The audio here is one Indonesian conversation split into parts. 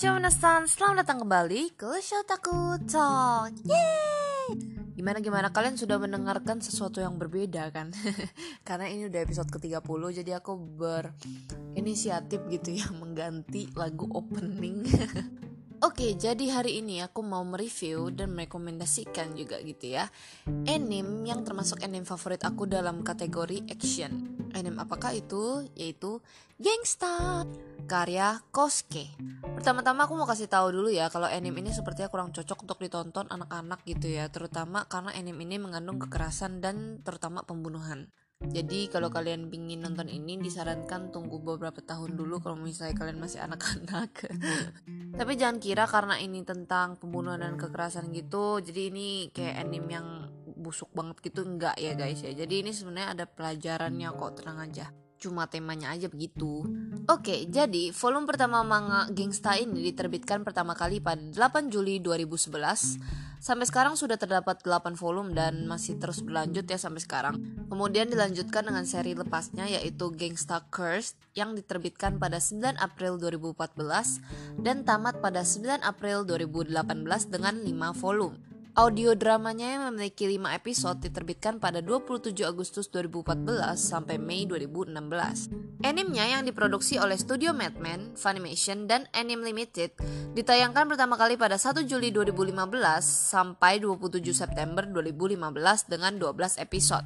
minasan, selamat datang kembali ke Shotaku Talk Yeay! Gimana gimana kalian sudah mendengarkan sesuatu yang berbeda kan? Karena ini udah episode ke-30 jadi aku berinisiatif gitu ya mengganti lagu opening Oke, jadi hari ini aku mau mereview dan merekomendasikan juga gitu ya Anime yang termasuk anime favorit aku dalam kategori action Anime apakah itu? Yaitu Gangsta karya Koske Pertama-tama aku mau kasih tahu dulu ya kalau anime ini sepertinya kurang cocok untuk ditonton anak-anak gitu ya, terutama karena anime ini mengandung kekerasan dan terutama pembunuhan. Jadi kalau kalian ingin nonton ini disarankan tunggu beberapa tahun dulu kalau misalnya kalian masih anak-anak. Tapi jangan kira karena ini tentang pembunuhan dan kekerasan gitu, jadi ini kayak anime yang busuk banget gitu enggak ya guys ya. Jadi ini sebenarnya ada pelajarannya kok, tenang aja cuma temanya aja begitu. Oke, jadi volume pertama manga Gangsta ini diterbitkan pertama kali pada 8 Juli 2011. Sampai sekarang sudah terdapat 8 volume dan masih terus berlanjut ya sampai sekarang. Kemudian dilanjutkan dengan seri lepasnya yaitu Gangsta Cursed yang diterbitkan pada 9 April 2014 dan tamat pada 9 April 2018 dengan 5 volume. Audio dramanya yang memiliki 5 episode diterbitkan pada 27 Agustus 2014 sampai Mei 2016. Animenya yang diproduksi oleh studio Madman, Funimation, dan Anime Limited ditayangkan pertama kali pada 1 Juli 2015 sampai 27 September 2015 dengan 12 episode.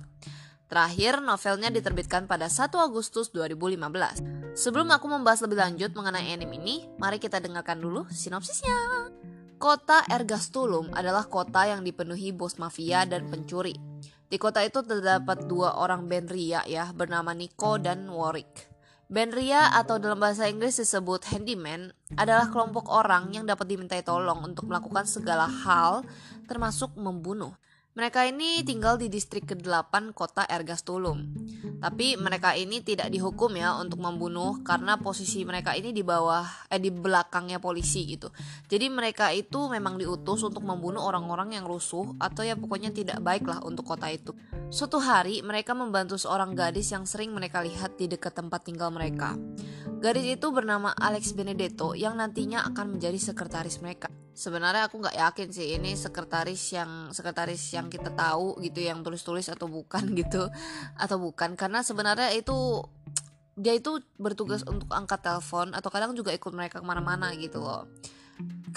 Terakhir, novelnya diterbitkan pada 1 Agustus 2015. Sebelum aku membahas lebih lanjut mengenai anime ini, mari kita dengarkan dulu sinopsisnya. Kota Ergastulum adalah kota yang dipenuhi bos mafia dan pencuri. Di kota itu terdapat dua orang band ria ya, bernama Nico dan Warwick. Band ria atau dalam bahasa Inggris disebut handyman adalah kelompok orang yang dapat dimintai tolong untuk melakukan segala hal termasuk membunuh. Mereka ini tinggal di distrik ke-8 kota Ergastulum. Tapi mereka ini tidak dihukum ya untuk membunuh karena posisi mereka ini di bawah eh di belakangnya polisi gitu. Jadi mereka itu memang diutus untuk membunuh orang-orang yang rusuh atau ya pokoknya tidak baik lah untuk kota itu. Suatu hari mereka membantu seorang gadis yang sering mereka lihat di dekat tempat tinggal mereka. Gadis itu bernama Alex Benedetto yang nantinya akan menjadi sekretaris mereka. Sebenarnya aku nggak yakin sih ini sekretaris yang sekretaris yang kita tahu gitu yang tulis-tulis atau bukan gitu atau bukan. Karena sebenarnya itu dia itu bertugas untuk angkat telepon atau kadang juga ikut mereka ke mana-mana gitu loh.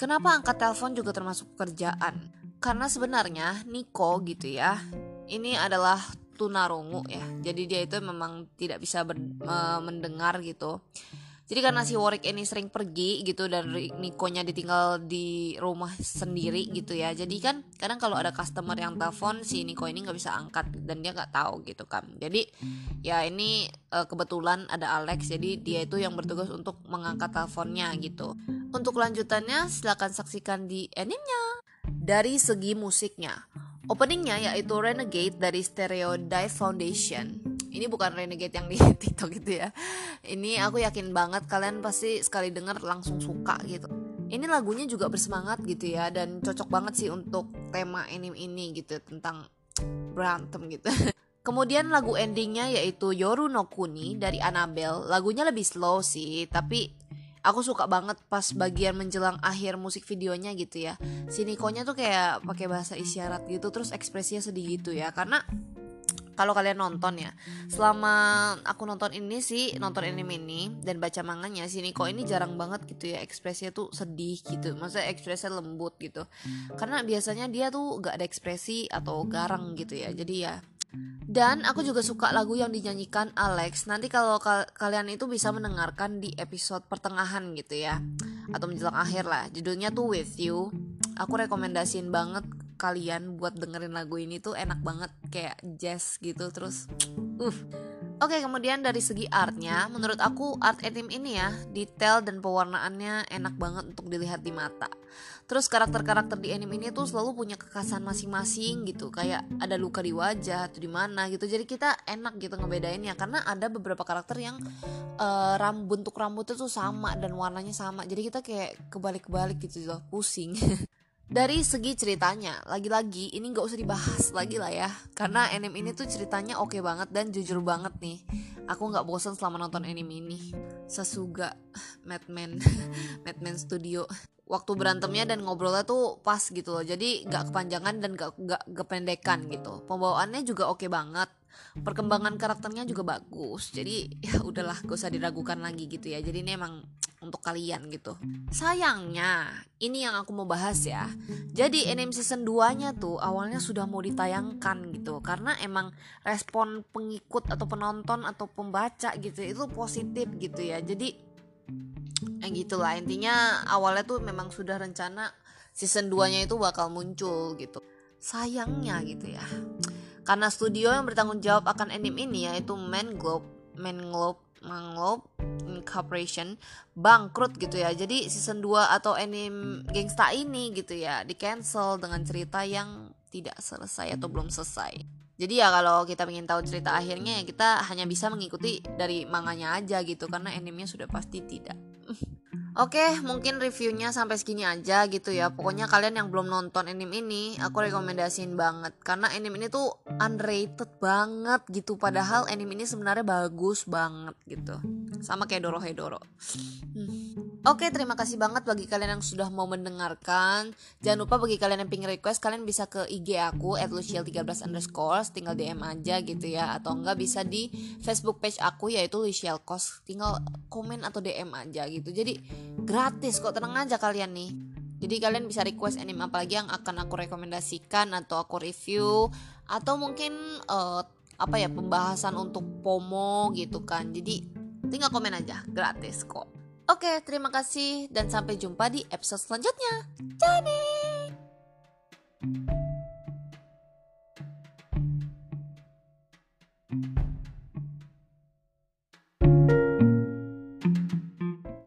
Kenapa angkat telepon juga termasuk pekerjaan? Karena sebenarnya Niko gitu ya ini adalah tunarungu ya jadi dia itu memang tidak bisa ber, mendengar gitu jadi karena si Warwick ini sering pergi gitu dan Nikonya ditinggal di rumah sendiri gitu ya. Jadi kan kadang kalau ada customer yang telepon si Niko ini nggak bisa angkat dan dia nggak tahu gitu kan. Jadi ya ini uh, kebetulan ada Alex jadi dia itu yang bertugas untuk mengangkat teleponnya gitu. Untuk lanjutannya silahkan saksikan di animenya. Dari segi musiknya, openingnya yaitu Renegade dari Stereo Dive Foundation. Ini bukan renegade yang di TikTok gitu ya. Ini aku yakin banget kalian pasti sekali denger langsung suka gitu. Ini lagunya juga bersemangat gitu ya dan cocok banget sih untuk tema anime ini gitu tentang berantem gitu. Kemudian lagu endingnya yaitu Yoru no Kuni dari Annabelle. Lagunya lebih slow sih Tapi aku suka banget pas bagian menjelang akhir musik videonya gitu ya. Si Nikonya tuh kayak pakai bahasa isyarat gitu Terus ekspresinya sedih gitu ya. Karena kalau kalian nonton ya selama aku nonton ini sih nonton anime ini dan baca manganya si Niko ini jarang banget gitu ya ekspresinya tuh sedih gitu. Maksudnya ekspresinya lembut gitu. Karena biasanya dia tuh gak ada ekspresi atau garang gitu ya. Jadi ya dan aku juga suka lagu yang dinyanyikan Alex. Nanti kalau kal kalian itu bisa mendengarkan di episode pertengahan gitu ya. Atau menjelang akhir lah. Judulnya tuh With You. Aku rekomendasiin banget kalian buat dengerin lagu ini tuh enak banget kayak jazz gitu terus uh Oke kemudian dari segi artnya menurut aku art anime ini ya detail dan pewarnaannya enak banget untuk dilihat di mata. Terus karakter-karakter di anime ini tuh selalu punya kekhasan masing-masing gitu kayak ada luka di wajah atau di mana gitu. Jadi kita enak gitu ngebedainnya karena ada beberapa karakter yang uh, ram bentuk rambutnya tuh sama dan warnanya sama. Jadi kita kayak kebalik-kebalik gitu loh pusing dari segi ceritanya lagi-lagi ini nggak usah dibahas lagi lah ya. Karena anime ini tuh ceritanya oke okay banget dan jujur banget nih. Aku nggak bosan selama nonton anime ini. Sasuga Madman Madman Studio. Waktu berantemnya dan ngobrolnya tuh pas gitu loh. Jadi nggak kepanjangan dan nggak nggak kependekan gitu. Pembawaannya juga oke okay banget. Perkembangan karakternya juga bagus. Jadi ya udahlah gak usah diragukan lagi gitu ya. Jadi ini emang untuk kalian gitu. Sayangnya, ini yang aku mau bahas ya. Jadi anime season 2-nya tuh awalnya sudah mau ditayangkan gitu karena emang respon pengikut atau penonton atau pembaca gitu itu positif gitu ya. Jadi eh gitulah intinya awalnya tuh memang sudah rencana season 2-nya itu bakal muncul gitu. Sayangnya gitu ya. Karena studio yang bertanggung jawab akan anime ini yaitu Manglobe, Manglobe Manglobe Corporation bangkrut gitu ya. Jadi season 2 atau anime gangsta ini gitu ya di cancel dengan cerita yang tidak selesai atau belum selesai. Jadi ya kalau kita ingin tahu cerita akhirnya ya kita hanya bisa mengikuti dari manganya aja gitu karena animenya sudah pasti tidak. Oke, mungkin reviewnya sampai segini aja gitu ya. Pokoknya kalian yang belum nonton anime ini, aku rekomendasiin banget karena anime ini tuh underrated banget gitu. Padahal anime ini sebenarnya bagus banget gitu. Sama kayak Dorohedoro. Hmm. Oke, terima kasih banget bagi kalian yang sudah mau mendengarkan. Jangan lupa bagi kalian yang pengen request, kalian bisa ke IG aku @luciel13 underscore, tinggal DM aja gitu ya. Atau enggak bisa di Facebook page aku yaitu Luciel Kos, tinggal komen atau DM aja gitu. Jadi gratis kok, tenang aja kalian nih. Jadi kalian bisa request anime apa lagi yang akan aku rekomendasikan atau aku review atau mungkin uh, apa ya pembahasan untuk pomo gitu kan. Jadi tinggal komen aja, gratis kok. Oke, terima kasih dan sampai jumpa di episode selanjutnya. Jadi.